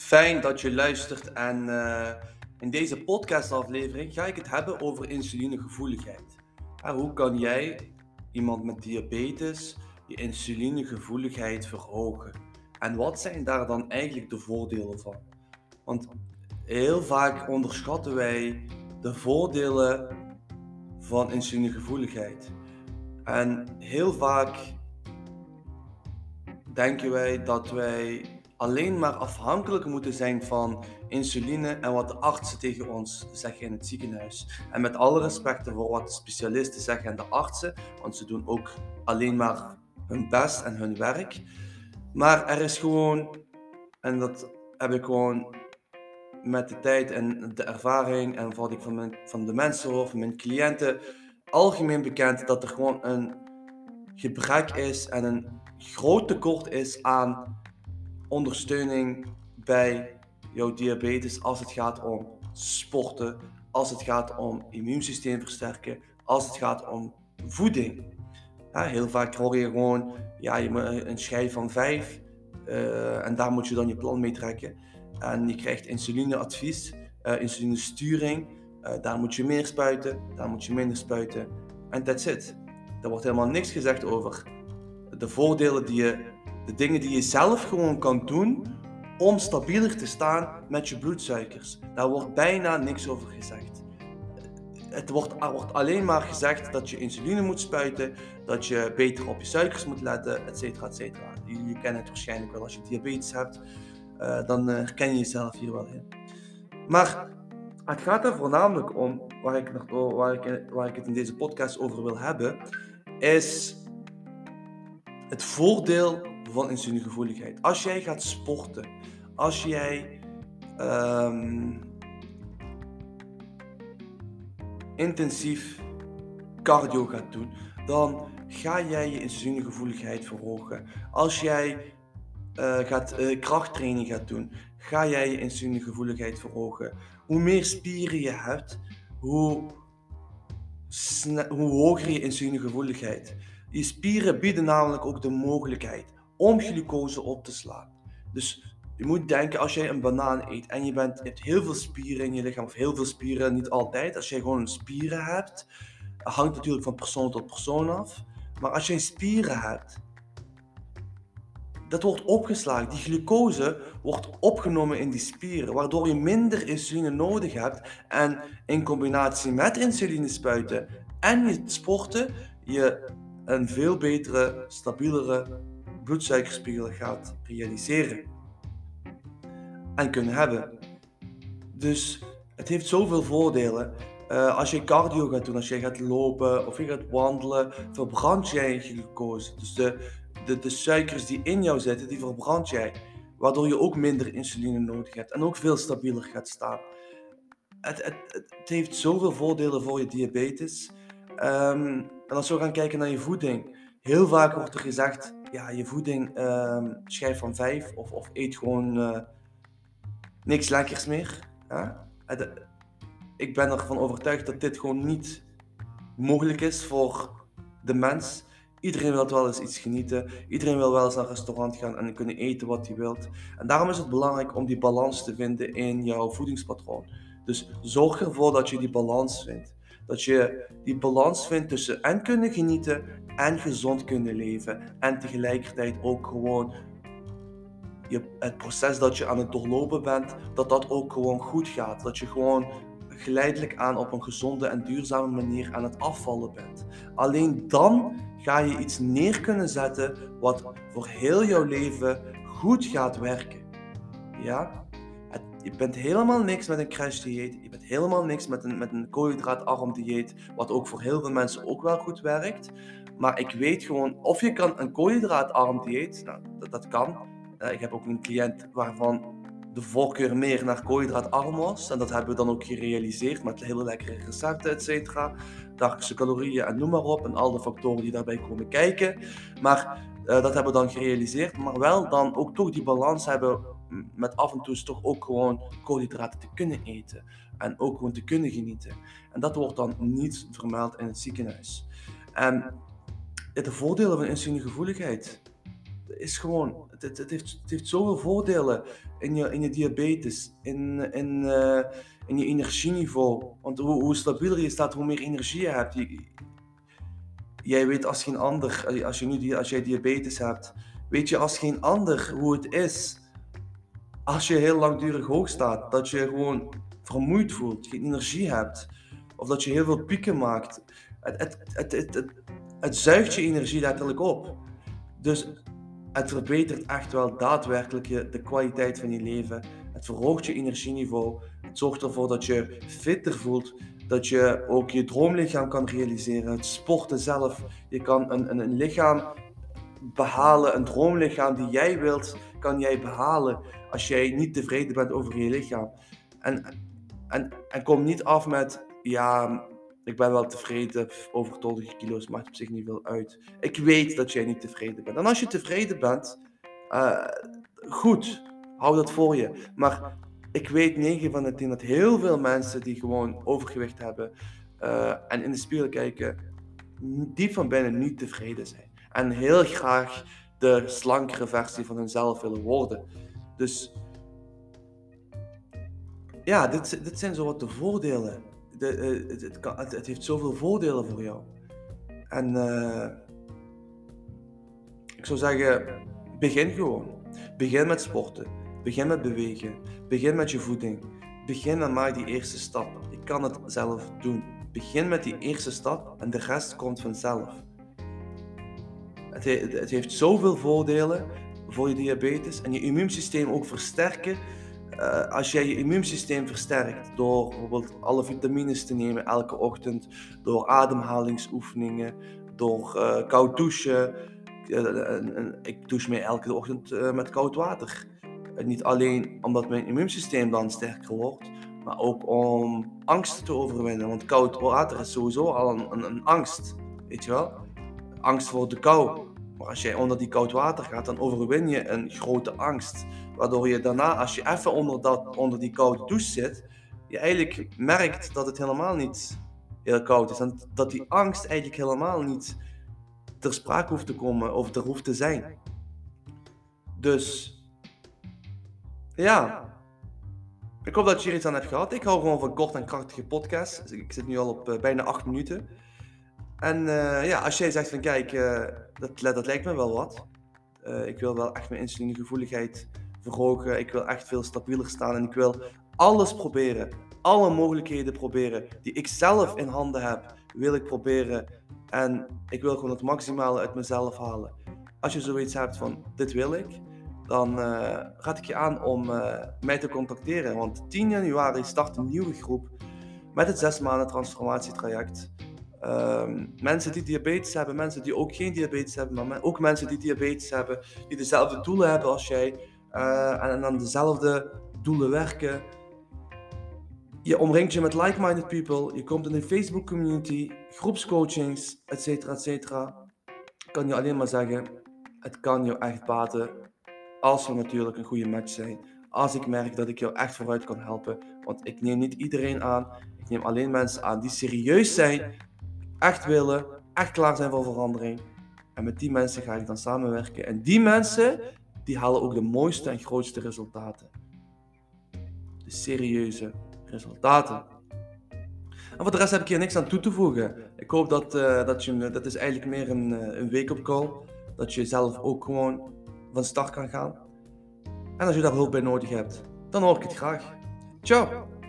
Fijn dat je luistert en uh, in deze podcastaflevering ga ik het hebben over insulinegevoeligheid. Hoe kan jij, iemand met diabetes, je insulinegevoeligheid verhogen? En wat zijn daar dan eigenlijk de voordelen van? Want heel vaak onderschatten wij de voordelen van insulinegevoeligheid. En heel vaak denken wij dat wij alleen maar afhankelijk moeten zijn van insuline en wat de artsen tegen ons zeggen in het ziekenhuis. En met alle respect voor wat de specialisten zeggen en de artsen, want ze doen ook alleen maar hun best en hun werk. Maar er is gewoon, en dat heb ik gewoon met de tijd en de ervaring en wat ik van, mijn, van de mensen hoor, van mijn cliënten, algemeen bekend dat er gewoon een gebrek is en een groot tekort is aan ondersteuning bij jouw diabetes als het gaat om sporten, als het gaat om immuunsysteem versterken, als het gaat om voeding. Heel vaak hoor je gewoon ja, je een schijf van 5 uh, eh, en daar moet je dan je plan mee trekken. En je krijgt insulineadvies, uh, insulinesturing. Uh, daar moet je meer spuiten, daar moet je minder spuiten. En that's it. Er wordt helemaal niks gezegd over de voordelen die je de dingen die je zelf gewoon kan doen om stabieler te staan met je bloedsuikers. Daar wordt bijna niks over gezegd. Het wordt, wordt alleen maar gezegd dat je insuline moet spuiten, dat je beter op je suikers moet letten, et cetera, et cetera. Jullie kennen het waarschijnlijk wel als je diabetes hebt, uh, dan uh, herken je jezelf hier wel in. Maar het gaat er voornamelijk om, waar ik, waar, ik, waar ik het in deze podcast over wil hebben, is het voordeel van insulinegevoeligheid. Als jij gaat sporten, als jij um, intensief cardio gaat doen, dan ga jij je insulinegevoeligheid verhogen. Als jij uh, gaat, uh, krachttraining gaat doen, ga jij je insulinegevoeligheid verhogen. Hoe meer spieren je hebt, hoe, hoe hoger je insulinegevoeligheid. Je spieren bieden namelijk ook de mogelijkheid om glucose op te slaan. Dus je moet denken, als jij een banaan eet en je, bent, hebt heel veel spieren in je lichaam, of heel veel spieren, niet altijd. Als jij gewoon spieren hebt, hangt natuurlijk van persoon tot persoon af. Maar als jij spieren hebt, dat wordt opgeslagen. Die glucose wordt opgenomen in die spieren, waardoor je minder insuline nodig hebt. En in combinatie met insuline spuiten en je sporten, je een veel betere, stabielere bloedsuikerspiegel gaat realiseren en kunnen hebben. Dus het heeft zoveel voordelen. Uh, als je cardio gaat doen, als je gaat lopen of je gaat wandelen, verbrand jij je glucose. Dus de, de, de suikers die in jou zitten, die verbrand jij. Waardoor je ook minder insuline nodig hebt en ook veel stabieler gaat staan. Het, het, het heeft zoveel voordelen voor je diabetes. Um, en als we gaan kijken naar je voeding, heel vaak wordt er gezegd: ja, je voeding uh, schijf van vijf of, of eet gewoon uh, niks lekkers meer. Ja? Ik ben ervan overtuigd dat dit gewoon niet mogelijk is voor de mens. Iedereen wil wel eens iets genieten. Iedereen wil wel eens naar een restaurant gaan en kunnen eten wat hij wilt. En daarom is het belangrijk om die balans te vinden in jouw voedingspatroon. Dus zorg ervoor dat je die balans vindt. Dat je die balans vindt tussen en kunnen genieten en gezond kunnen leven. En tegelijkertijd ook gewoon je, het proces dat je aan het doorlopen bent, dat dat ook gewoon goed gaat. Dat je gewoon geleidelijk aan op een gezonde en duurzame manier aan het afvallen bent. Alleen dan ga je iets neer kunnen zetten wat voor heel jouw leven goed gaat werken. Ja? je bent helemaal niks met een crash dieet. Helemaal niks met een, met een koolhydraatarm dieet. Wat ook voor heel veel mensen ook wel goed werkt. Maar ik weet gewoon, of je kan een koolhydraatarm dieet. Nou, dat, dat kan. Uh, ik heb ook een cliënt waarvan de voorkeur meer naar koolhydraatarm was. En dat hebben we dan ook gerealiseerd met hele lekkere recepten, et cetera. Dagelijkse calorieën en noem maar op. En al de factoren die daarbij komen kijken. Maar uh, dat hebben we dan gerealiseerd. Maar wel dan ook toch die balans hebben met af en toe toch ook gewoon koolhydraten te kunnen eten. En ook gewoon te kunnen genieten. En dat wordt dan niet vermeld in het ziekenhuis. En de voordelen van insulinegevoeligheid. is gewoon, het, het, heeft, het heeft zoveel voordelen in je, in je diabetes, in, in, uh, in je energieniveau. Want hoe, stabieler je staat, hoe meer energie je hebt. Jij weet als geen ander, als, je nu, als jij diabetes hebt, weet je als geen ander hoe het is als je heel langdurig hoog staat. Dat je gewoon vermoeid voelt, geen energie hebt. Of dat je heel veel pieken maakt. Het, het, het, het, zuigt je energie letterlijk op. Dus het verbetert echt wel daadwerkelijk de kwaliteit van je leven. Het verhoogt je energieniveau. Het zorgt ervoor dat je fitter voelt. Dat je ook je droomlichaam kan realiseren. Het sporten zelf. Je kan een, een, een lichaam behalen, een droomlichaam die jij wilt, kan jij behalen als jij niet tevreden bent over je lichaam. En, en, en kom niet af met, ja, ik ben wel tevreden, overtollige kilo's maakt op zich niet veel uit. Ik weet dat jij niet tevreden bent. En als je tevreden bent, uh, goed, hou dat voor je. Maar ik weet 9 van de 10 dat heel veel mensen die gewoon overgewicht hebben uh, en in de spiegel kijken, diep van binnen niet tevreden zijn. En heel graag de slankere versie van hunzelf willen worden. Dus ja, dit, dit zijn zo wat de voordelen de, eh, het, het, heeft zoveel voordelen voor jou. En uh, ik zou zeggen, begin gewoon. Begin met sporten. Begin met bewegen. Begin met je voeding. Begin en maak die eerste stap. Je kan het zelf doen. Begin met die eerste stap en de rest komt vanzelf. Het, het heeft zoveel voordelen voor je diabetes en je immuunsysteem ook versterken uh, als jij je immuunsysteem versterkt door bijvoorbeeld alle vitamines te nemen elke ochtend, door ademhalingsoefeningen, door uh, koud douchen. Uh, ik douche mij elke ochtend met koud water. niet alleen omdat mijn immuunsysteem dan sterker wordt, maar ook om angst te overwinnen. Want koud water is sowieso al een, een, een angst, weet je wel? Angst voor de kou. Maar als jij onder die koud water gaat, dan overwin je een grote angst. Waardoor je daarna, als je even onder, dat, onder die koude douche zit, je eigenlijk merkt dat het helemaal niet heel koud is. En dat die angst eigenlijk helemaal niet ter sprake hoeft te komen of er hoeft te zijn. Dus ja, ik hoop dat je er iets aan hebt gehad. Ik hou gewoon van kort en krachtige podcasts. Ik zit nu al op uh, bijna 8 minuten. En uh, ja, als jij zegt van kijk, uh, dat, dat lijkt me wel wat. ik wil wel echt mijn insulinegevoeligheid verhogen. Ik wil echt veel stabieler staan en ik wil alles proberen. Alle mogelijkheden proberen die ik zelf in handen heb, wil ik proberen. En ik wil gewoon het maximale uit mezelf halen. Als je zoiets hebt van dit wil ik, dan uh, raad ik je aan om uh, mij te contacteren. Want 10 januari start een nieuwe groep met het 6 maanden transformatietraject. Um, mensen die diabetes hebben, mensen die ook geen diabetes hebben, maar ook mensen die diabetes hebben, die dezelfde doelen hebben als jij, uh, en, dan dezelfde doelen werken. Je omringt je met like-minded people. Je komt in een Facebook community, groepscoachings, etc. etcetera. Ik kan je alleen maar zeggen, het kan je echt baten als we natuurlijk een goede match zijn. Als ik merk dat ik jou echt vooruit kan helpen. Want ik neem niet iedereen aan. Ik neem alleen mensen aan die serieus zijn, echt willen, echt klaar zijn voor verandering. En met die mensen ga ik dan samenwerken. En die mensen, die halen ook de mooiste en grootste resultaten. De serieuze resultaten. En voor de rest heb ik hier niks aan toe te voegen. Ik hoop dat, uh, dat je, dat is eigenlijk meer een, uh, een wake-up call. Dat je zelf ook gewoon van start kan gaan. En als je daar hulp bij nodig hebt, dan hoor ik het graag. Ciao!